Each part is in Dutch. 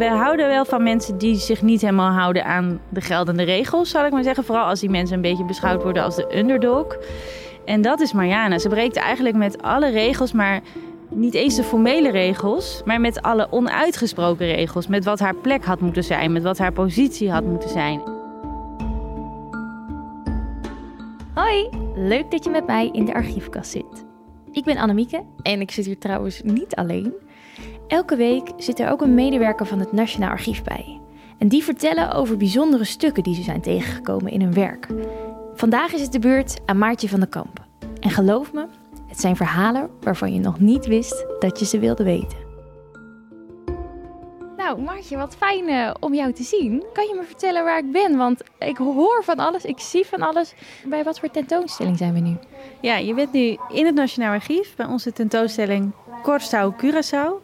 we houden wel van mensen die zich niet helemaal houden aan de geldende regels, zal ik maar zeggen. Vooral als die mensen een beetje beschouwd worden als de underdog. En dat is Mariana. Ze breekt eigenlijk met alle regels, maar niet eens de formele regels, maar met alle onuitgesproken regels. Met wat haar plek had moeten zijn, met wat haar positie had moeten zijn. Hoi, leuk dat je met mij in de archiefkast zit. Ik ben Annemieke en ik zit hier trouwens niet alleen. Elke week zit er ook een medewerker van het Nationaal Archief bij. En die vertellen over bijzondere stukken die ze zijn tegengekomen in hun werk. Vandaag is het de beurt aan Maartje van den Kamp. En geloof me, het zijn verhalen waarvan je nog niet wist dat je ze wilde weten. Nou, Maartje, wat fijn eh, om jou te zien. Kan je me vertellen waar ik ben? Want ik hoor van alles, ik zie van alles. Bij wat voor tentoonstelling zijn we nu? Ja, je bent nu in het Nationaal Archief bij onze tentoonstelling Curaçao Curaçao.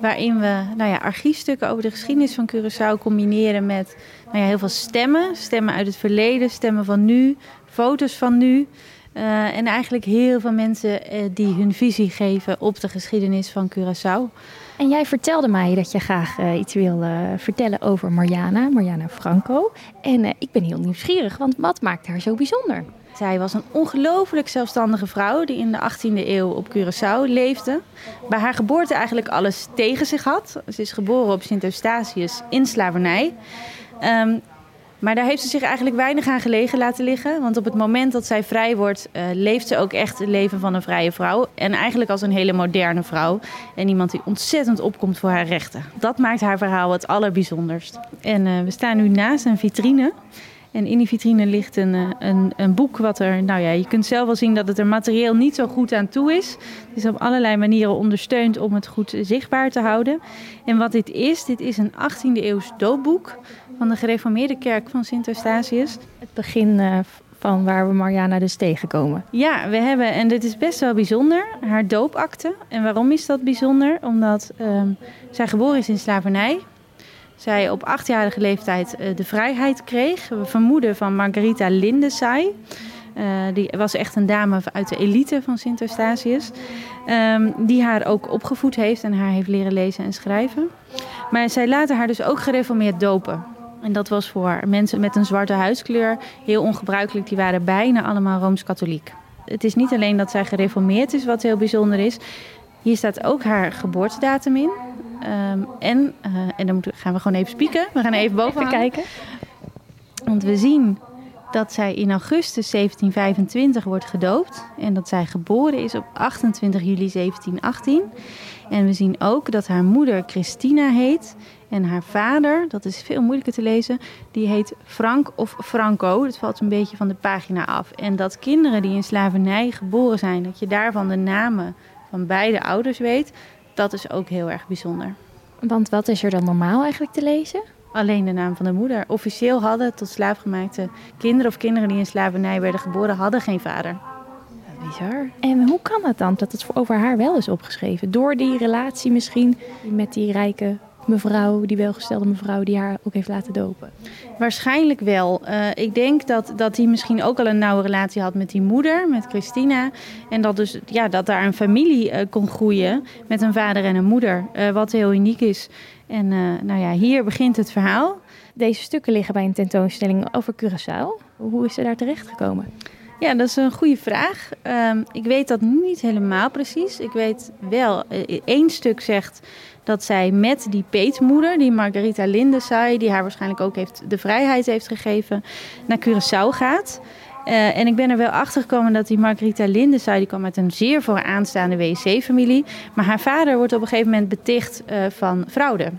Waarin we nou ja, archiefstukken over de geschiedenis van Curaçao combineren met nou ja, heel veel stemmen. Stemmen uit het verleden, stemmen van nu, foto's van nu. Uh, en eigenlijk heel veel mensen uh, die hun visie geven op de geschiedenis van Curaçao. En jij vertelde mij dat je graag uh, iets wil vertellen over Mariana, Mariana Franco. En ik ben heel nieuwsgierig, want wat maakt haar zo bijzonder? Zij was een ongelooflijk zelfstandige vrouw die in de 18e eeuw op Curaçao leefde. Bij haar geboorte eigenlijk alles tegen zich had. Ze is geboren op Sint Eustatius in slavernij. Um, maar daar heeft ze zich eigenlijk weinig aan gelegen laten liggen. Want op het moment dat zij vrij wordt, uh, leeft ze ook echt het leven van een vrije vrouw. En eigenlijk als een hele moderne vrouw. En iemand die ontzettend opkomt voor haar rechten. Dat maakt haar verhaal het allerbijzonderst. En uh, we staan nu naast een vitrine. En in die vitrine ligt een, eh, een, een, boek wat er, nou ja, je kunt zelf wel zien dat het er materieel niet zo goed aan toe is. Het is op allerlei manieren ondersteund om het goed zichtbaar te houden. En wat dit is, dit is een 18e eeuws doopboek van de gereformeerde kerk van Sint Eustatius. Het begin uh, van waar we Mariana dus tegenkomen. Ja, we hebben, en dit is best wel bijzonder, haar doopakte. En waarom is dat bijzonder? Omdat um, zij geboren is in slavernij. Zij op achtjarige leeftijd uh, de vrijheid kreeg. We vermoeden van Margarita Lindesay. Uh, die was echt een dame uit de elite van Sint Eustatius. Um, die haar ook opgevoed heeft en haar heeft leren lezen en schrijven. Maar zij laten haar dus ook gereformeerd dopen. En dat was voor mensen met een zwarte huidskleur heel ongebruikelijk. Die waren bijna allemaal rooms-katholiek. Het is niet alleen dat zij gereformeerd is, wat heel bijzonder is. Hier staat ook haar geboortedatum in. Um, en, uh, en dan gaan we gewoon even spieken. We gaan even boven kijken. Want we zien dat zij in augustus 1725 wordt gedoopt. En dat zij geboren is op 28 juli 1718. En we zien ook dat haar moeder Christina heet. En haar vader, dat is veel moeilijker te lezen, die heet Frank of Franco. Dat valt een beetje van de pagina af. En dat kinderen die in slavernij geboren zijn, dat je daarvan de namen van beide ouders weet, dat is ook heel erg bijzonder. Want wat is er dan normaal eigenlijk te lezen? Alleen de naam van de moeder. Officieel hadden tot slaafgemaakte kinderen of kinderen die in slavernij werden geboren, hadden geen vader. Bizar. En hoe kan het dan dat het over haar wel is opgeschreven? Door die relatie misschien met die rijke mevrouw, die welgestelde mevrouw die haar ook heeft laten dopen? Waarschijnlijk wel. Uh, ik denk dat, dat hij misschien ook al een nauwe relatie had met die moeder, met Christina. En dat, dus, ja, dat daar een familie uh, kon groeien met een vader en een moeder, uh, wat heel uniek is. En nou ja, hier begint het verhaal. Deze stukken liggen bij een tentoonstelling over Curaçao. Hoe is ze daar terecht gekomen? Ja, dat is een goede vraag. Um, ik weet dat niet helemaal precies. Ik weet wel, één stuk zegt dat zij met die peetmoeder, die Margarita Lindesay, die haar waarschijnlijk ook heeft, de vrijheid heeft gegeven, naar Curaçao gaat. Uh, en ik ben er wel achter gekomen dat die Margarita Lindesay, die kwam uit een zeer vooraanstaande WC-familie. Maar haar vader wordt op een gegeven moment beticht uh, van fraude.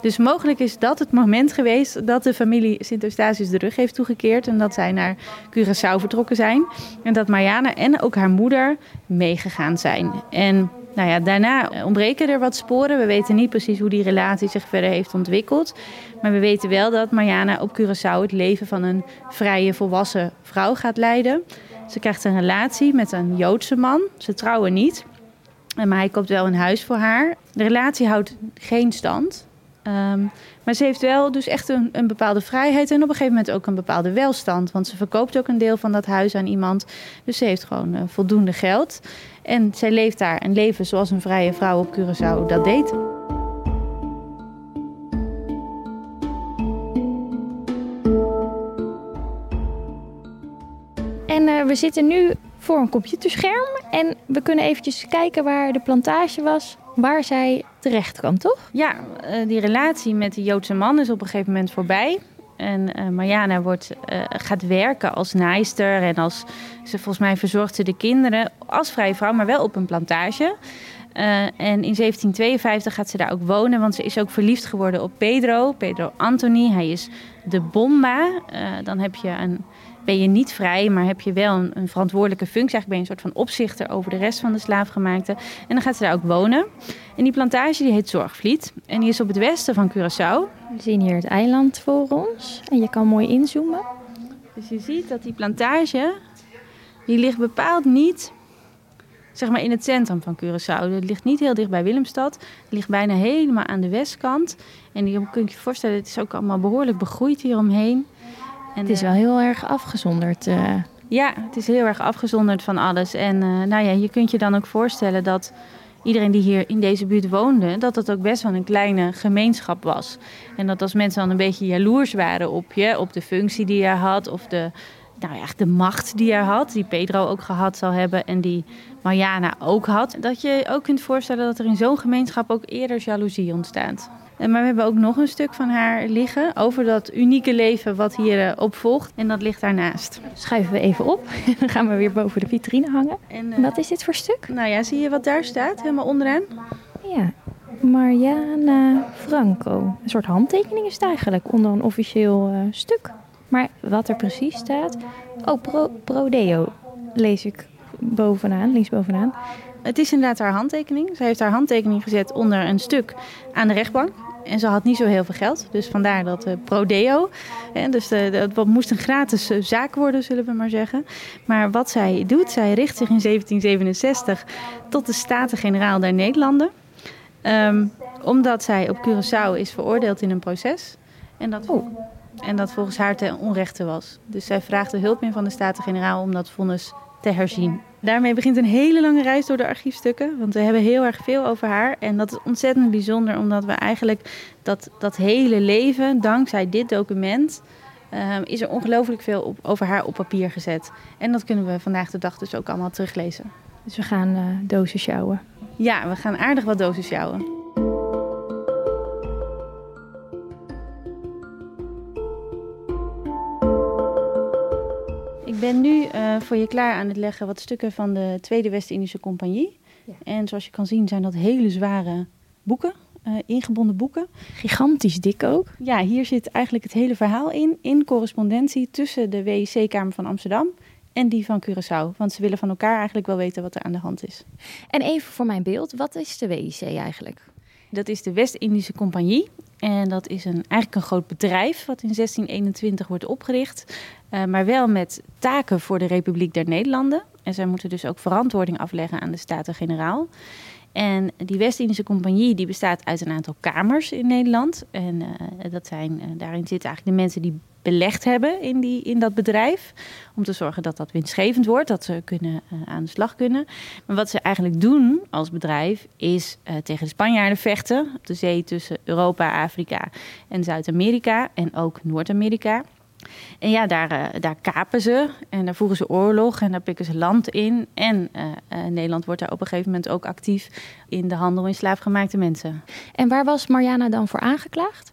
Dus mogelijk is dat het moment geweest dat de familie Sint Eustatius de rug heeft toegekeerd. En dat zij naar Curaçao vertrokken zijn. En dat Mariana en ook haar moeder meegegaan zijn. En nou ja, daarna ontbreken er wat sporen. We weten niet precies hoe die relatie zich verder heeft ontwikkeld. Maar we weten wel dat Mariana op Curaçao het leven van een vrije volwassen vrouw gaat leiden. Ze krijgt een relatie met een Joodse man. Ze trouwen niet. Maar hij koopt wel een huis voor haar. De relatie houdt geen stand. Ehm, maar ze heeft wel dus echt een, een, bepaalde vrijheid en op een gegeven moment ook een bepaalde welstand. Want ze verkoopt ook een deel van dat huis aan iemand. Dus ze heeft gewoon eh, voldoende geld. En zij leeft daar een leven zoals een vrije vrouw op Curaçao dat deed. En eh, we zitten nu voor een computerscherm. En we kunnen eventjes kijken waar de plantage was. Waar zij terecht kwam, toch? Ja, eh, die relatie met de Joodse man is op een gegeven moment voorbij. En uh, Mariana wordt, uh, gaat werken als naaister en als ze volgens mij verzorgt ze de kinderen als vrije vrouw, maar wel op een plantage. En in 1752 gaat ze daar ook wonen, want ze is ook verliefd geworden op Pedro, Pedro Anthony. Hij is de bomba. dan heb je een ben je niet vrij, maar heb je wel een, een, verantwoordelijke functie. Eigenlijk ben je een soort van opzichter over de rest van de slaafgemaakte. En dan gaat ze daar ook wonen. En die plantage die heet Zorgvliet. En die is op het westen van Curaçao. We zien hier het eiland voor ons. En je kan mooi inzoomen. Dus je ziet dat die plantage, die ligt bepaald niet zeg maar in het centrum van Curaçao. Het ligt niet heel dicht bij Willemstad. Het ligt bijna helemaal aan de westkant. En je kunt je voorstellen, het is ook allemaal behoorlijk begroeid hieromheen. En, het is wel heel erg afgezonderd. Uh. Ja, het is heel erg afgezonderd van alles. En uh, nou ja, je kunt je dan ook voorstellen dat iedereen die hier in deze buurt woonde, dat het ook best wel een kleine gemeenschap was. En dat als mensen dan een beetje jaloers waren op je, op de functie die je had, of de, nou ja, de macht die je had, die Pedro ook gehad zal hebben en die Mariana ook had, dat je ook kunt voorstellen dat er in zo'n gemeenschap ook eerder jaloezie ontstaat. Maar we hebben ook nog een stuk van haar liggen over dat unieke leven wat hier opvolgt. En dat ligt daarnaast. Schuiven we even op. Dan gaan we weer boven de vitrine hangen. En, uh, wat is dit voor stuk? Nou ja, zie je wat daar staat? Helemaal onderaan. Ja, Mariana Franco. Een soort handtekening is het eigenlijk onder een officieel uh, stuk. Maar wat er precies staat. Oh, pro, Prodeo lees ik bovenaan, links bovenaan. Het is inderdaad haar handtekening. Ze heeft haar handtekening gezet onder een stuk aan de rechtbank. En ze had niet zo heel veel geld. Dus vandaar dat uh, Prodeo. Hè, dus dat moest een gratis uh, zaak worden, zullen we maar zeggen. Maar wat zij doet, zij richt zich in 1767 tot de Staten-Generaal der Nederlanden. Um, omdat zij op Curaçao is veroordeeld in een proces. En dat, oh. en dat volgens haar ten onrechte was. Dus zij vraagt de hulp in van de Staten-Generaal om dat vonnis te herzien. Daarmee begint een hele lange reis door de archiefstukken. Want we hebben heel erg veel over haar. En dat is ontzettend bijzonder, omdat we eigenlijk dat, dat hele leven, dankzij dit document, uh, is er ongelooflijk veel op, over haar op papier gezet. En dat kunnen we vandaag de dag dus ook allemaal teruglezen. Dus we gaan uh, dozen sjouwen. Ja, we gaan aardig wat dozen sjouwen. Ben nu uh, voor je klaar aan het leggen wat stukken van de Tweede West-Indische Compagnie. Ja. En zoals je kan zien zijn dat hele zware boeken, uh, ingebonden boeken. Gigantisch dik ook. Ja, hier zit eigenlijk het hele verhaal in, in correspondentie tussen de WIC-kamer van Amsterdam en die van Curaçao. Want ze willen van elkaar eigenlijk wel weten wat er aan de hand is. En even voor mijn beeld, wat is de WIC eigenlijk? Dat is de West-Indische Compagnie. En dat is een, eigenlijk een groot bedrijf wat in 1621 wordt opgericht. Uh, maar wel met taken voor de Republiek der Nederlanden. En zij moeten dus ook verantwoording afleggen aan de Staten-Generaal. En die West-Indische Compagnie die bestaat uit een aantal kamers in Nederland. En uh, dat zijn, uh, daarin zitten eigenlijk de mensen die belegd hebben in, die, in dat bedrijf. Om te zorgen dat dat winstgevend wordt, dat ze kunnen, uh, aan de slag kunnen. Maar wat ze eigenlijk doen als bedrijf is uh, tegen de Spanjaarden vechten. Op de zee tussen Europa, Afrika en Zuid-Amerika en ook Noord-Amerika. En ja, daar, uh, daar kapen ze en daar voeren ze oorlog en daar pikken ze land in. En Nederland wordt daar op een gegeven moment ook actief in de handel in slaafgemaakte mensen. En waar was Mariana dan voor aangeklaagd?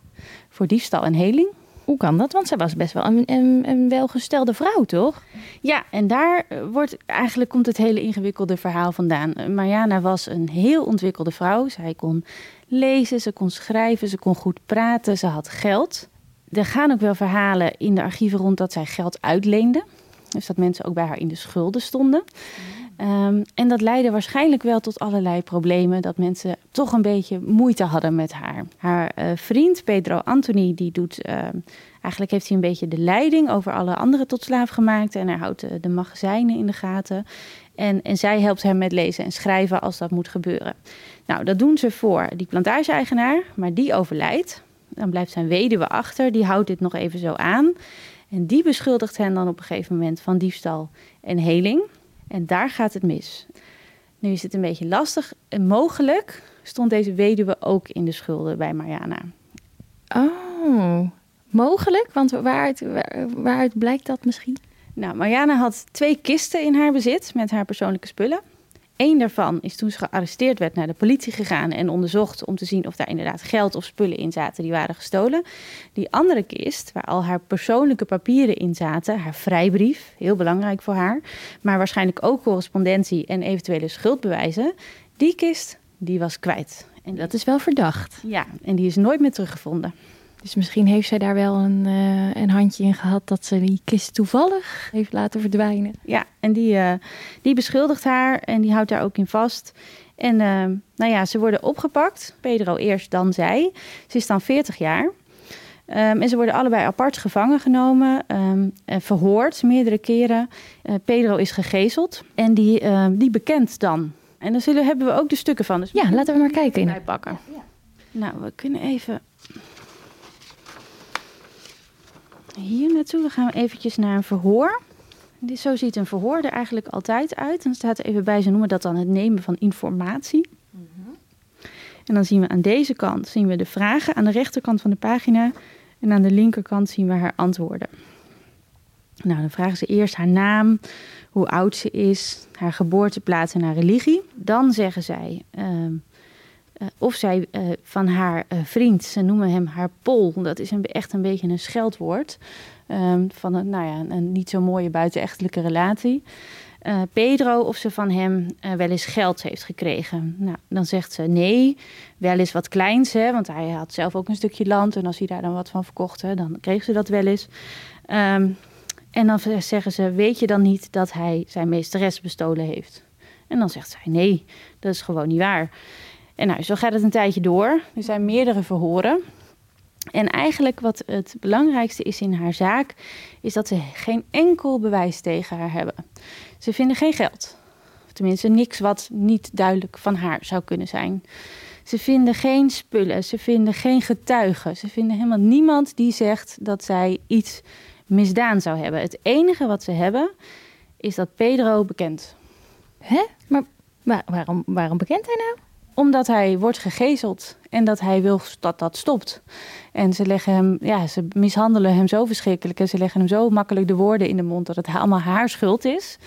Voor diefstal en heling. Hoe kan dat? Want zij was best wel een, een, welgestelde vrouw, toch? Ja, en daar wordt eigenlijk komt het hele ingewikkelde verhaal vandaan. Mariana was een heel ontwikkelde vrouw. Zij kon lezen, ze kon schrijven, ze kon goed praten, ze had geld. Er gaan ook wel verhalen in de archieven rond dat zij geld uitleende. Dus dat mensen ook bij haar in de schulden stonden. Um, en dat leidde waarschijnlijk wel tot allerlei problemen. Dat mensen toch een beetje moeite hadden met haar. Haar uh, vriend Pedro Anthony, die doet. Uh, eigenlijk heeft hij een beetje de leiding over alle andere tot slaafgemaakten. En hij houdt de, de magazijnen in de gaten. En, en zij helpt hem met lezen en schrijven als dat moet gebeuren. Nou, dat doen ze voor die plantage-eigenaar, maar die overlijdt. Dan blijft zijn weduwe achter, die houdt dit nog even zo aan. En die beschuldigt hen dan op een gegeven moment van diefstal en heling. En daar gaat het mis. Nu is het een beetje lastig. En mogelijk stond deze weduwe ook in de schulden bij Mariana. Oh, mogelijk? Want waaruit, waaruit blijkt dat misschien? Nou, Mariana had twee kisten in haar bezit met haar persoonlijke spullen. Eén daarvan is toen ze gearresteerd werd naar de politie gegaan en onderzocht om te zien of daar inderdaad geld of spullen in zaten die waren gestolen. Die andere kist, waar al haar persoonlijke papieren in zaten, haar vrijbrief, heel belangrijk voor haar, maar waarschijnlijk ook correspondentie en eventuele schuldbewijzen, die kist, die was kwijt. En dat is wel verdacht. Ja, en die is nooit meer teruggevonden. Dus misschien heeft zij daar wel een, uh, een handje in gehad dat ze die kist toevallig heeft laten verdwijnen. Ja, en die, uh, die beschuldigt haar en die houdt daar ook in vast. En uh, nou ja, ze worden opgepakt. Pedro eerst, dan zij. Ze is dan 40 jaar. Um, en ze worden allebei apart gevangen genomen, um, en verhoord meerdere keren. Pedro is gegezeld en die, uh, die bekent dan. En dan zullen, hebben we ook de stukken van. Dus ja, laten we maar kijken. In. pakken. Ja. Nou, we kunnen even hier naartoe. We gaan eventjes naar een verhoor. Dit, zo ziet een verhoor er eigenlijk altijd uit. Dan staat er even bij, ze noemen dat dan het nemen van informatie. Mm -hmm. En dan zien we aan deze kant zien we de vragen, aan de rechterkant van de pagina. En aan de linkerkant zien we haar antwoorden. Nou, dan vragen ze eerst haar naam, hoe oud ze is, haar geboorteplaats en haar religie. Dan zeggen zij uh, uh, of zij uh, van haar uh, vriend, ze noemen hem haar pol, dat is een, echt een beetje een scheldwoord. Um, van een, nou ja, een niet zo mooie buitenechtelijke relatie. Pedro, of ze van hem wel eens geld heeft gekregen. Nou, dan zegt ze nee, wel eens wat kleins, hè, want hij had zelf ook een stukje land. En als hij daar dan wat van verkocht, hè, dan kreeg ze dat wel eens. Um, en dan zeggen ze, weet je dan niet dat hij zijn meesteres bestolen heeft? En dan zegt zij, nee, dat is gewoon niet waar. En nou, zo gaat het een tijdje door. Er zijn meerdere verhoren. En eigenlijk wat het belangrijkste is in haar zaak, is dat ze geen enkel bewijs tegen haar hebben. Ze vinden geen geld. Tenminste, niks wat niet duidelijk van haar zou kunnen zijn. Ze vinden geen spullen, ze vinden geen getuigen. Ze vinden helemaal niemand die zegt dat zij iets misdaan zou hebben. Het enige wat ze hebben is dat Pedro bekent. Hè? Maar waar, waarom, waarom bekent hij nou? Omdat hij wordt gegezeld en dat hij wil dat dat stopt. En ze leggen hem, ja, ze mishandelen hem zo verschrikkelijk en ze leggen hem zo makkelijk de woorden in de mond dat het allemaal haar schuld is.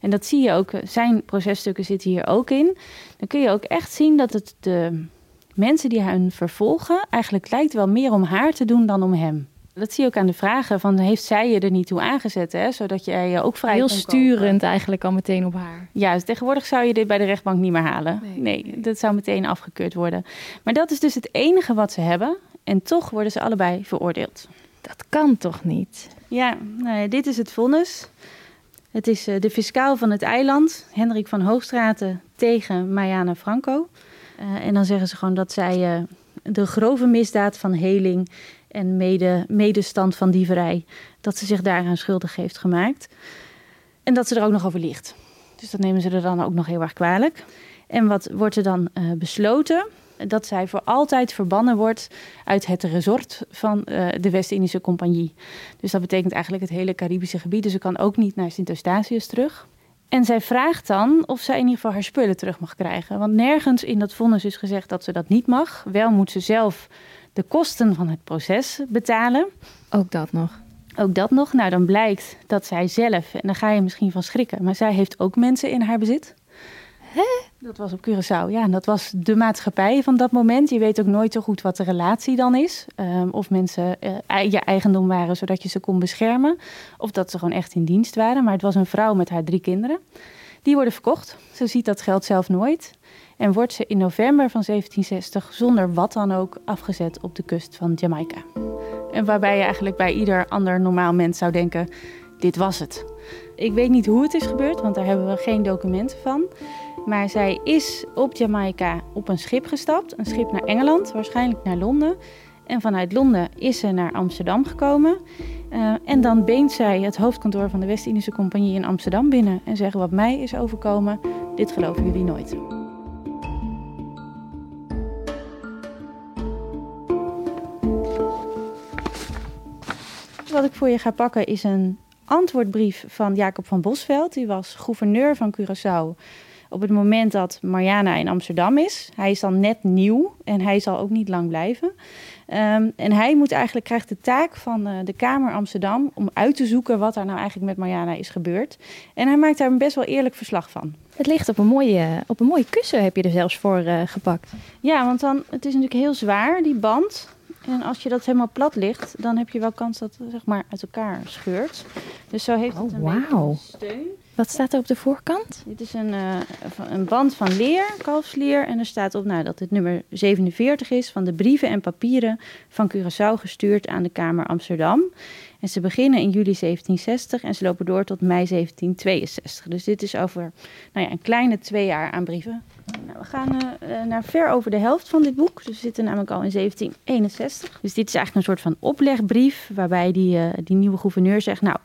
En dat zie je ook, zijn processtukken zitten hier ook in. Dan kun je ook echt zien dat het de mensen die hen vervolgen eigenlijk lijkt wel meer om haar te doen dan om hem. Dat zie je ook aan de vragen van heeft zij je er niet toe aangezet, hè? zodat jij je ook vrij Heel sturend kopen. eigenlijk al meteen op haar. Ja, dus tegenwoordig zou je dit bij de rechtbank niet meer halen. Nee, nee, nee, dat zou meteen afgekeurd worden. Maar dat is dus het enige wat ze hebben en toch worden ze allebei veroordeeld. Dat kan toch niet? Ja, nou, dit is het vonnis. Het is uh, de fiscaal van het eiland, Hendrik van Hoogstraten, tegen Mariana Franco. Uh, en dan zeggen ze gewoon dat zij uh, de grove misdaad van heling en mede, medestand van dieverij, dat ze zich daaraan schuldig heeft gemaakt. En dat ze er ook nog over ligt. Dus dat nemen ze er dan ook nog heel erg kwalijk. En wat wordt er dan uh, besloten? Dat zij voor altijd verbannen wordt uit het resort van uh, de West-Indische Compagnie. Dus dat betekent eigenlijk het hele Caribische gebied. Dus ze kan ook niet naar Sint-Eustatius terug. En zij vraagt dan of zij in ieder geval haar spullen terug mag krijgen. Want nergens in dat vonnis is gezegd dat ze dat niet mag. Wel moet ze zelf de kosten van het proces betalen. Ook dat nog. Ook dat nog. Nou, dan blijkt dat zij zelf, en daar ga je misschien van schrikken, maar zij heeft ook mensen in haar bezit. Hè? Dat was op Curaçao, ja. En dat was de maatschappij van dat moment. Je weet ook nooit zo goed wat de relatie dan is. Um, of mensen uh, je eigendom waren zodat je ze kon beschermen. Of dat ze gewoon echt in dienst waren. Maar het was een vrouw met haar drie kinderen. Die worden verkocht. Ze ziet dat geld zelf nooit. En wordt ze in november van 1760 zonder wat dan ook afgezet op de kust van Jamaica. En waarbij je eigenlijk bij ieder ander normaal mens zou denken: dit was het. Ik weet niet hoe het is gebeurd, want daar hebben we geen documenten van. Maar zij is op Jamaica op een schip gestapt, een schip naar Engeland, waarschijnlijk naar Londen. En vanuit Londen is ze naar Amsterdam gekomen. Uh, en dan beent zij het hoofdkantoor van de West-Indische Compagnie in Amsterdam binnen en zeggen wat mij is overkomen, dit geloven jullie nooit. Wat ik voor je ga pakken is een antwoordbrief van Jacob van Bosveld. Die was gouverneur van Curaçao op het moment dat Mariana in Amsterdam is. Hij is dan net nieuw en hij zal ook niet lang blijven. Ehm, en hij moet eigenlijk, krijgt de taak van uh, de Kamer Amsterdam om uit te zoeken wat er nou eigenlijk met Mariana is gebeurd. En hij maakt daar een best wel eerlijk verslag van. Het ligt op een mooie, op een mooie kussen, heb je er zelfs voor uh, gepakt. Ja, want dan, het is natuurlijk heel zwaar, die band. En als je dat helemaal plat ligt, dan heb je wel kans dat het zeg maar, uit elkaar scheurt. Dus zo heeft het oh, een wow. beetje steun. Wat staat er op de voorkant? Dit is een, uh, een band van leer, kalfsleer. En er staat op nou, dat het nummer 47 is van de brieven en papieren van Curaçao gestuurd aan de Kamer Amsterdam. En ze beginnen in juli 1760 en ze lopen door tot mei 1762. Dus dit is over nou ja, een kleine twee jaar aan brieven. Nou, we gaan uh, naar ver over de helft van dit boek. Dus we zitten namelijk al in 1761. Dus dit is eigenlijk een soort van oplegbrief waarbij die, uh, die nieuwe gouverneur zegt... nou,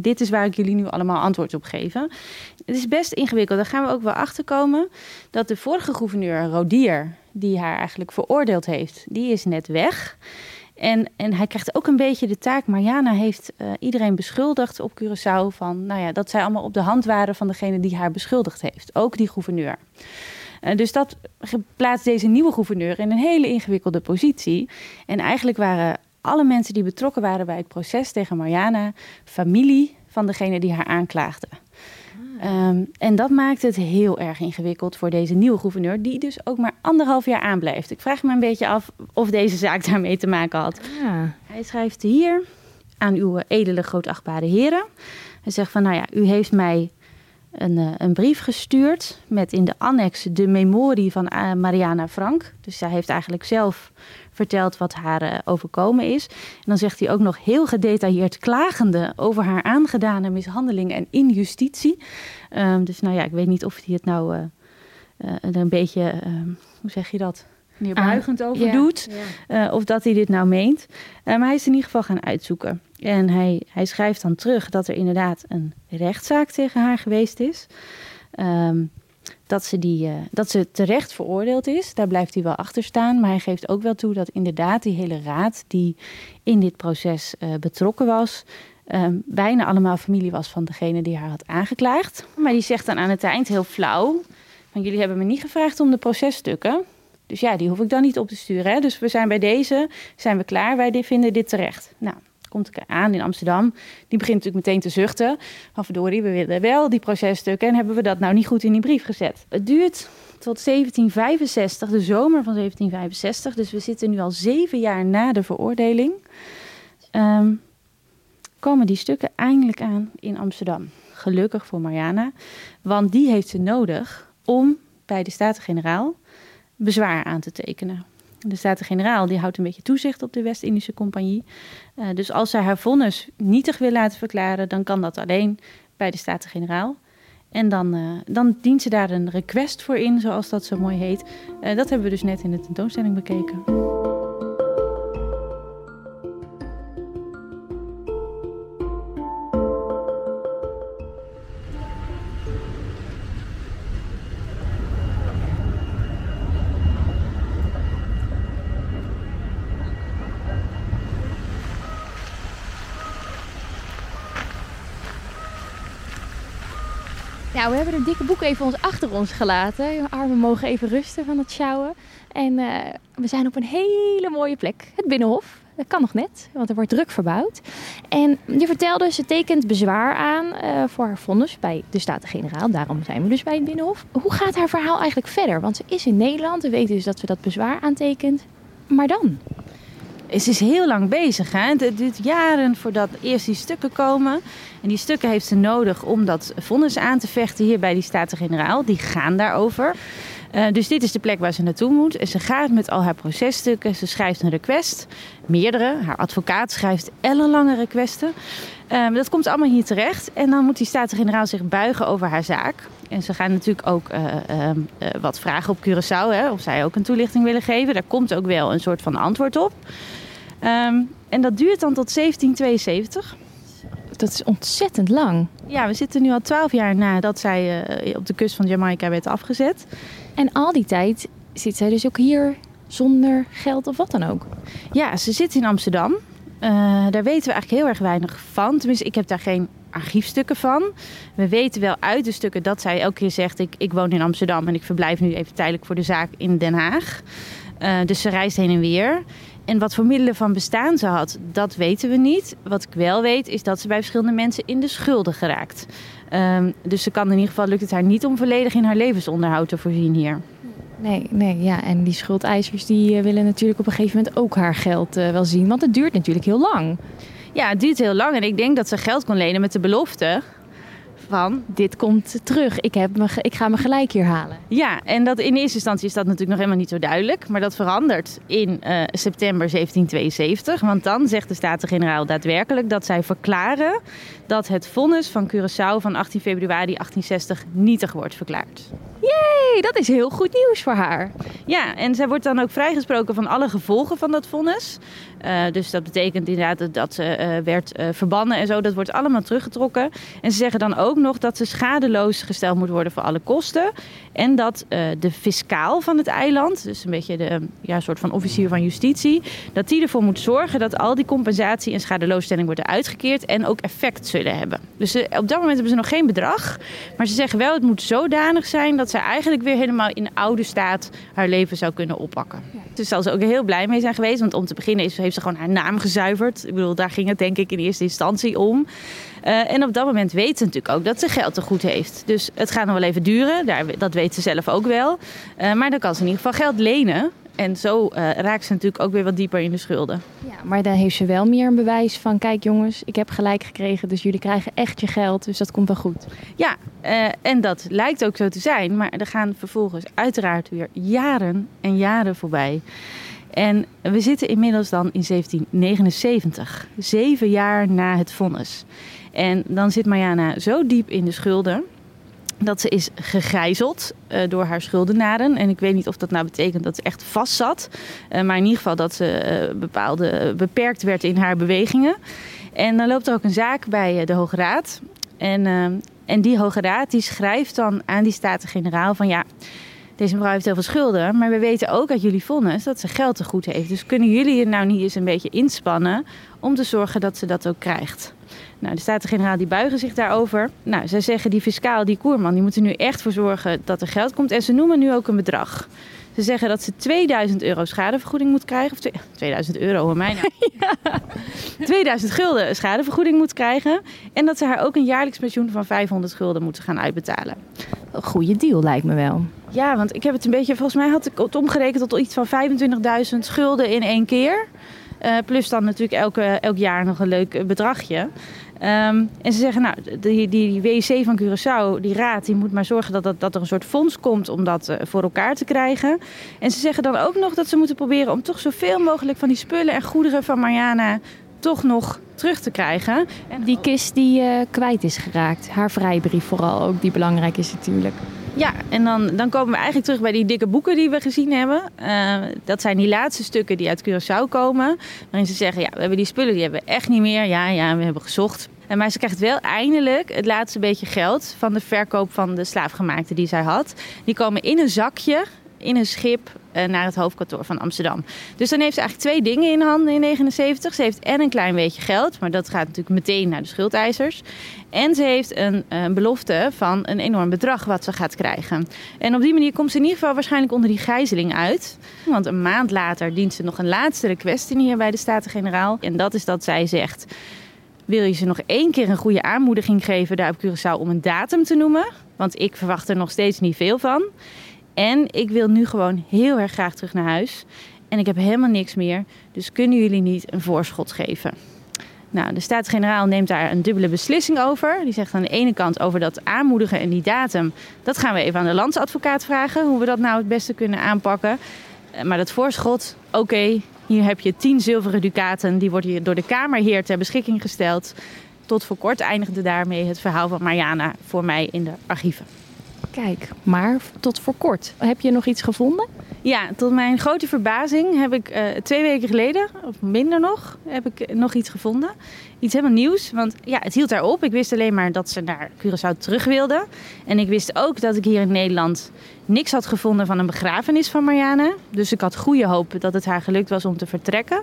dit is waar ik jullie nu allemaal antwoord op geven. Het is best ingewikkeld. Daar gaan we ook wel achter komen dat de vorige gouverneur, Rodier... die haar eigenlijk veroordeeld heeft, die is net weg... En, en hij krijgt ook een beetje de taak. Mariana heeft uh, iedereen beschuldigd op Curaçao van, nou ja, dat zij allemaal op de hand waren van degene die haar beschuldigd heeft. Ook die gouverneur. Uh, dus dat plaatst deze nieuwe gouverneur in een hele ingewikkelde positie. En eigenlijk waren alle mensen die betrokken waren bij het proces tegen Mariana familie van degene die haar aanklaagde. Um, en dat maakt het heel erg ingewikkeld voor deze nieuwe gouverneur, die dus ook maar anderhalf jaar aanblijft. Ik vraag me een beetje af of deze zaak daarmee te maken had. Ja. Hij schrijft hier aan uw edele grootachtbare heren. Hij zegt van, nou ja, u heeft mij een, uh, een, brief gestuurd met in de annex de memorie van uh, Mariana Frank. Dus zij heeft eigenlijk zelf verteld wat haar uh, overkomen is. En dan zegt hij ook nog heel gedetailleerd klagende over haar aangedane mishandeling en injustitie. Um, dus nou ja, ik weet niet of hij het nou een beetje, hoe zeg je dat? neerbuigend over yeah, doet. Yeah. Of dat hij dit nou meent. Maar hij is in ieder geval gaan uitzoeken. En hij, hij schrijft dan terug dat er inderdaad een rechtszaak tegen haar geweest is. Um, dat, ze die, uh, dat ze terecht veroordeeld is. Daar blijft hij wel achter staan. Maar hij geeft ook wel toe dat inderdaad die hele raad die in dit proces betrokken was. Um, bijna allemaal familie was van degene die haar had aangeklaagd. Maar die zegt dan aan het eind heel flauw. Van jullie hebben me niet gevraagd om de processtukken. Dus ja, die hoef ik dan niet op te sturen. Hè? Dus we zijn bij deze, zijn we klaar. Wij vinden dit terecht. Nou, komt aan in Amsterdam. Die begint natuurlijk meteen te zuchten. Van verdorie, we willen wel die processtukken. En hebben we dat nou niet goed in die brief gezet? Het duurt tot 1765, de zomer van 1765. Dus we zitten nu al zeven jaar na de veroordeling. Um, komen die stukken eindelijk aan in Amsterdam. Gelukkig voor Mariana. Want die heeft ze nodig om bij de Staten-Generaal bezwaar aan te tekenen. De Staten-Generaal die houdt een beetje toezicht op de West-Indische Compagnie. Uh, dus als zij haar vonnis nietig wil laten verklaren, dan kan dat alleen bij de Staten-Generaal. En dan, uh, dan dient ze daar een request voor in, zoals dat zo mooi heet. Uh, dat hebben we dus net in de tentoonstelling bekeken. Dikke boek even ons achter ons gelaten. Je armen mogen even rusten van het sjouwen. En uh, we zijn op een hele mooie plek. Het Binnenhof. Dat kan nog net, want er wordt druk verbouwd. En je vertelde, ze tekent bezwaar aan uh, voor haar vonnis bij de Staten-Generaal. Daarom zijn we dus bij het Binnenhof. Hoe gaat haar verhaal eigenlijk verder? Want ze is in Nederland. We weten dus dat ze dat bezwaar aantekent. Maar dan? Ze is heel lang bezig. Hè? Het duurt jaren voordat eerst die stukken komen. En die stukken heeft ze nodig om dat vonnis aan te vechten hier bij die Staten-Generaal. Die gaan daarover. Uh, dus dit is de plek waar ze naartoe moet. En ze gaat met al haar processtukken. Ze schrijft een request. Meerdere. Haar advocaat schrijft ellenlange requesten. Uh, dat komt allemaal hier terecht. En dan moet die Staten-Generaal zich buigen over haar zaak. En ze gaan natuurlijk ook uh, wat vragen op Curaçao. Hè, of zij ook een toelichting willen geven. Daar komt ook wel een soort van antwoord op. Um, en dat duurt dan tot 1772. Dat is ontzettend lang. Ja, we zitten nu al twaalf jaar nadat zij uh, op de kust van Jamaica werd afgezet. En al die tijd zit zij dus ook hier zonder geld of wat dan ook. Ja, ze zit in Amsterdam. daar weten we eigenlijk heel erg weinig van. Tenminste, ik heb daar geen archiefstukken van. We weten wel uit de stukken dat zij elke keer zegt: ik, ik woon in Amsterdam en ik verblijf nu even tijdelijk voor de zaak in Den Haag. Uh, dus ze reist heen en weer. En wat voor middelen van bestaan ze had, dat weten we niet. Wat ik wel weet, is dat ze bij verschillende mensen in de schulden geraakt. Um, dus ze kan in ieder geval lukt het haar niet om volledig in haar levensonderhoud te voorzien hier. Nee, nee, ja. En die schuldeisers die willen natuurlijk op een gegeven moment ook haar geld uh, wel zien. Want het duurt natuurlijk heel lang. Ja, het duurt heel lang. En ik denk dat ze geld kon lenen met de belofte van... Dit komt terug. Ik, heb me, ik ga me gelijk hier halen. Ja, en dat in eerste instantie is dat natuurlijk nog helemaal niet zo duidelijk. Maar dat verandert in uh, september 1772. Want dan zegt de Staten-Generaal daadwerkelijk dat zij verklaren... dat het vonnis van Curaçao van 18 februari 1860 nietig wordt verklaard. Jee, dat is heel goed nieuws voor haar. Ja, en zij wordt dan ook vrijgesproken van alle gevolgen van dat vonnis. Uh, dus dat betekent inderdaad dat ze uh, werd uh, verbannen en zo. Dat wordt allemaal teruggetrokken. En ze zeggen dan ook nog dat ze schadeloos gesteld moet worden voor alle kosten. En dat de fiscaal van het eiland, dus een beetje de ja, soort van officier van justitie, dat die ervoor moet zorgen dat al die compensatie en schadeloosstelling worden uitgekeerd en ook effect zullen hebben. Dus op dat moment hebben ze nog geen bedrag. Maar ze zeggen wel, het moet zodanig zijn dat ze eigenlijk weer helemaal in oude staat haar leven zou kunnen oppakken. Ja. Dus zal ze ook heel blij mee zijn geweest. Want om te beginnen is, heeft ze gewoon haar naam gezuiverd. Ik bedoel, daar ging het denk ik in eerste instantie om. Uh, en op dat moment weet ze natuurlijk ook dat ze geld te goed heeft. Dus het gaat nog wel even duren, daar, dat weet ze zelf ook wel. Uh, maar dan kan ze in ieder geval geld lenen. En zo uh, raakt ze natuurlijk ook weer wat dieper in de schulden. Ja, maar dan heeft ze wel meer een bewijs van: kijk jongens, ik heb gelijk gekregen, dus jullie krijgen echt je geld, dus dat komt wel goed. Ja, uh, en dat lijkt ook zo te zijn, maar er gaan vervolgens uiteraard weer jaren en jaren voorbij. En we zitten inmiddels dan in 1779, zeven jaar na het vonnis. En dan zit Mariana zo diep in de schulden dat ze is gegijzeld uh, door haar schuldenaren. En ik weet niet of dat nou betekent dat ze echt vast zat. Uh, maar in ieder geval dat ze uh, beperkt werd in haar bewegingen. En dan loopt er ook een zaak bij de Hoge Raad. En, en die Hoge Raad die schrijft dan aan die Staten-Generaal van ja... Deze mevrouw heeft heel veel schulden, maar we weten ook uit jullie vonnis dat ze geld te goed heeft. Dus kunnen jullie er nou niet eens een beetje inspannen om te zorgen dat ze dat ook krijgt? Nou, de Staten-Generaal die buigen zich daarover. Nou, zij zeggen die fiscaal, die koerman, die moeten nu echt voor zorgen dat er geld komt. En ze noemen nu ook een bedrag. Ze zeggen dat ze 2000 euro schadevergoeding moet krijgen. Of 2000 euro, hoor mij nou. Ja. 2000 gulden schadevergoeding moet krijgen. En dat ze haar ook een jaarlijks pensioen van 500 gulden moeten gaan uitbetalen. Een goede deal lijkt me wel. Ja, want ik heb het een beetje, volgens mij had ik het omgerekend tot iets van 25.000 gulden in één keer. Uh, plus dan natuurlijk elke, elk jaar nog een leuk bedragje. Um, en ze zeggen, nou, die, die, van Curaçao, die raad, die moet maar zorgen dat, dat, er een soort fonds komt om dat uh, voor elkaar te krijgen. En ze zeggen dan ook nog dat ze moeten proberen om toch zoveel mogelijk van die spullen en goederen van Mariana toch nog terug te krijgen. En die kist die uh, kwijt is geraakt, haar vrijbrief vooral ook, die belangrijk is natuurlijk. Ja, en dan, dan komen we eigenlijk terug bij die dikke boeken die we gezien hebben. Uh, dat zijn die laatste stukken die uit Curaçao komen. Waarin ze zeggen, ja, we hebben die spullen, die hebben we echt niet meer. Ja, ja, we hebben gezocht. En maar ze krijgt wel eindelijk het laatste beetje geld van de verkoop van de slaafgemaakte die zij had. Die komen in een zakje in een schip uh, naar het hoofdkantoor van Amsterdam. Dus dan heeft ze eigenlijk twee dingen in handen in 79. Ze heeft en een klein beetje geld, maar dat gaat natuurlijk meteen naar de schuldeisers. En ze heeft een, een belofte van een enorm bedrag wat ze gaat krijgen. En op die manier komt ze in ieder geval waarschijnlijk onder die gijzeling uit. Want een maand later dient ze nog een laatste request in hier bij de Staten-Generaal. En dat is dat zij zegt wil je ze nog één keer een goede aanmoediging geven daar op Curaçao om een datum te noemen. Want ik verwacht er nog steeds niet veel van. En ik wil nu gewoon heel erg graag terug naar huis. En ik heb helemaal niks meer. Dus kunnen jullie niet een voorschot geven? Nou, de Staats-Generaal neemt daar een dubbele beslissing over. Die zegt aan de ene kant over dat aanmoedigen en die datum. Dat gaan we even aan de landsadvocaat vragen. Hoe we dat nou het beste kunnen aanpakken. Eh, maar dat voorschot, oké, hier heb je tien zilveren ducaten. Die worden door de Kamerheer ter beschikking gesteld. Tot voor kort eindigde daarmee het verhaal van Mariana voor mij in de archieven. Kijk, maar tot voor kort. Heb je nog iets gevonden? Ja, tot mijn grote verbazing heb ik uh, twee weken geleden, of minder nog, heb ik nog iets gevonden. Iets helemaal nieuws, want ja, het hield daarop. Ik wist alleen maar dat ze naar Curaçao terug wilde. En ik wist ook dat ik hier in Nederland niks had gevonden van een begrafenis van Mariana. Dus ik had goede hoop dat het haar gelukt was om te vertrekken.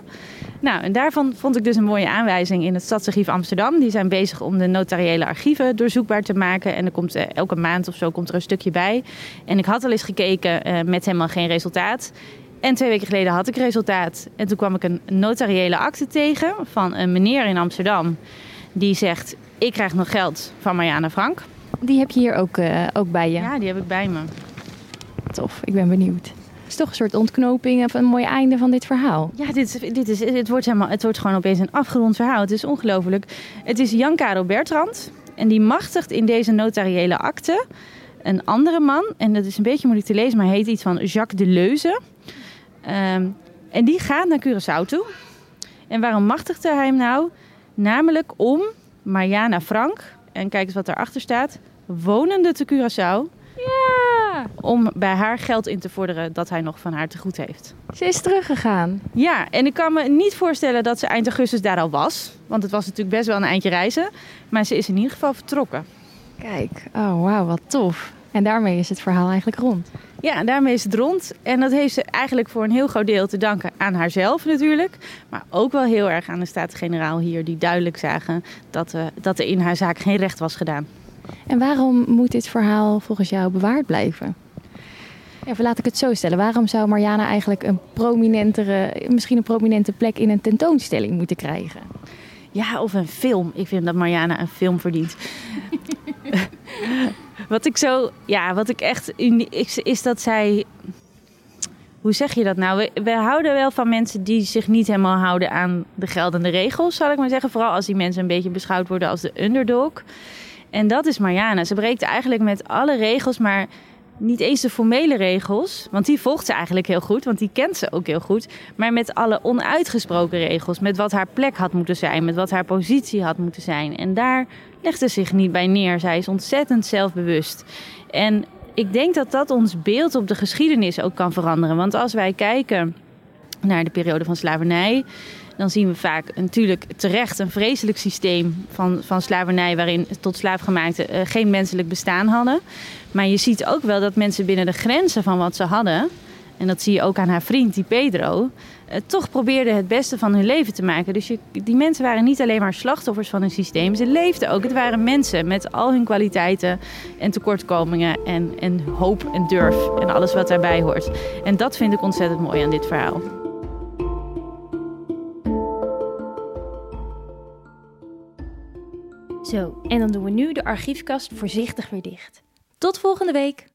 Nou, en daarvan vond ik dus een mooie aanwijzing in het Stadsarchief Amsterdam. Die zijn bezig om de notariële archieven doorzoekbaar te maken. En er komt eh, elke maand of zo komt er een stukje bij. En ik had al eens gekeken uh, met helemaal geen resultaat. En twee weken geleden had ik resultaat. En toen kwam ik een notariële akte tegen van een meneer in Amsterdam. Die zegt, ik krijg nog geld van Mariana Frank. Die heb je hier ook, uh, ook bij je? Ja, die heb ik bij me. Tof, ik ben benieuwd. Het is toch een soort ontknoping of een mooi einde van dit verhaal. Ja, dit, dit is, het, wordt helemaal, het wordt gewoon opeens een afgerond verhaal. Het is ongelooflijk. Het is Karel Bertrand. En die machtigt in deze notariële akte een andere man. En dat is een beetje moeilijk te lezen, maar hij heet iets van Jacques de Leuze. Um, en die gaat naar Curaçao toe. En waarom machtigde hij hem nou? Namelijk om Mariana Frank, en kijk eens wat daarachter staat, wonende te Curaçao. Ja! Om bij haar geld in te vorderen dat hij nog van haar te goed heeft. Ze is teruggegaan. Ja, en ik kan me niet voorstellen dat ze eind augustus daar al was. Want het was natuurlijk best wel een eindje reizen. Maar ze is in ieder geval vertrokken. Kijk, oh wauw, wat tof. En daarmee is het verhaal eigenlijk rond. Ja, en daarmee is het rond. En dat heeft ze eigenlijk voor een heel groot deel te danken aan haarzelf natuurlijk. Maar ook wel heel erg aan de Staten-Generaal hier, die duidelijk zagen dat, uh, dat er in haar zaak geen recht was gedaan. En waarom moet dit verhaal volgens jou bewaard blijven? Ja, laat ik het zo stellen. Waarom zou Mariana eigenlijk een prominentere, misschien een prominente plek in een tentoonstelling moeten krijgen? Ja, of een film. Ik vind dat Mariana een film verdient. wat ik zo, ja, wat ik echt is dat zij. Hoe zeg je dat nou? We, we, houden wel van mensen die zich niet helemaal houden aan de geldende regels, zal ik maar zeggen. Vooral als die mensen een beetje beschouwd worden als de underdog. En dat is Mariana. Ze breekt eigenlijk met alle regels, maar niet eens de formele regels, want die volgt ze eigenlijk heel goed, want die kent ze ook heel goed. Maar met alle onuitgesproken regels, met wat haar plek had moeten zijn, met wat haar positie had moeten zijn. En daar legt ze zich niet bij neer. Zij is ontzettend zelfbewust. En ik denk dat dat ons beeld op de geschiedenis ook kan veranderen. Want als wij kijken naar de periode van slavernij, dan zien we vaak natuurlijk terecht een vreselijk systeem van, van slavernij waarin tot slaafgemaakten uh, geen menselijk bestaan hadden. Maar je ziet ook wel dat mensen binnen de grenzen van wat ze hadden, en dat zie je ook aan haar vriend, die Pedro, uh, toch probeerden het beste van hun leven te maken. Dus die mensen waren niet alleen maar slachtoffers van een systeem, ze leefden ook. Het waren mensen met al hun kwaliteiten en tekortkomingen en, en hoop en durf en alles wat daarbij hoort. En dat vind ik ontzettend mooi aan dit verhaal. Zo, en dan doen we nu de archiefkast voorzichtig weer dicht. Tot volgende week!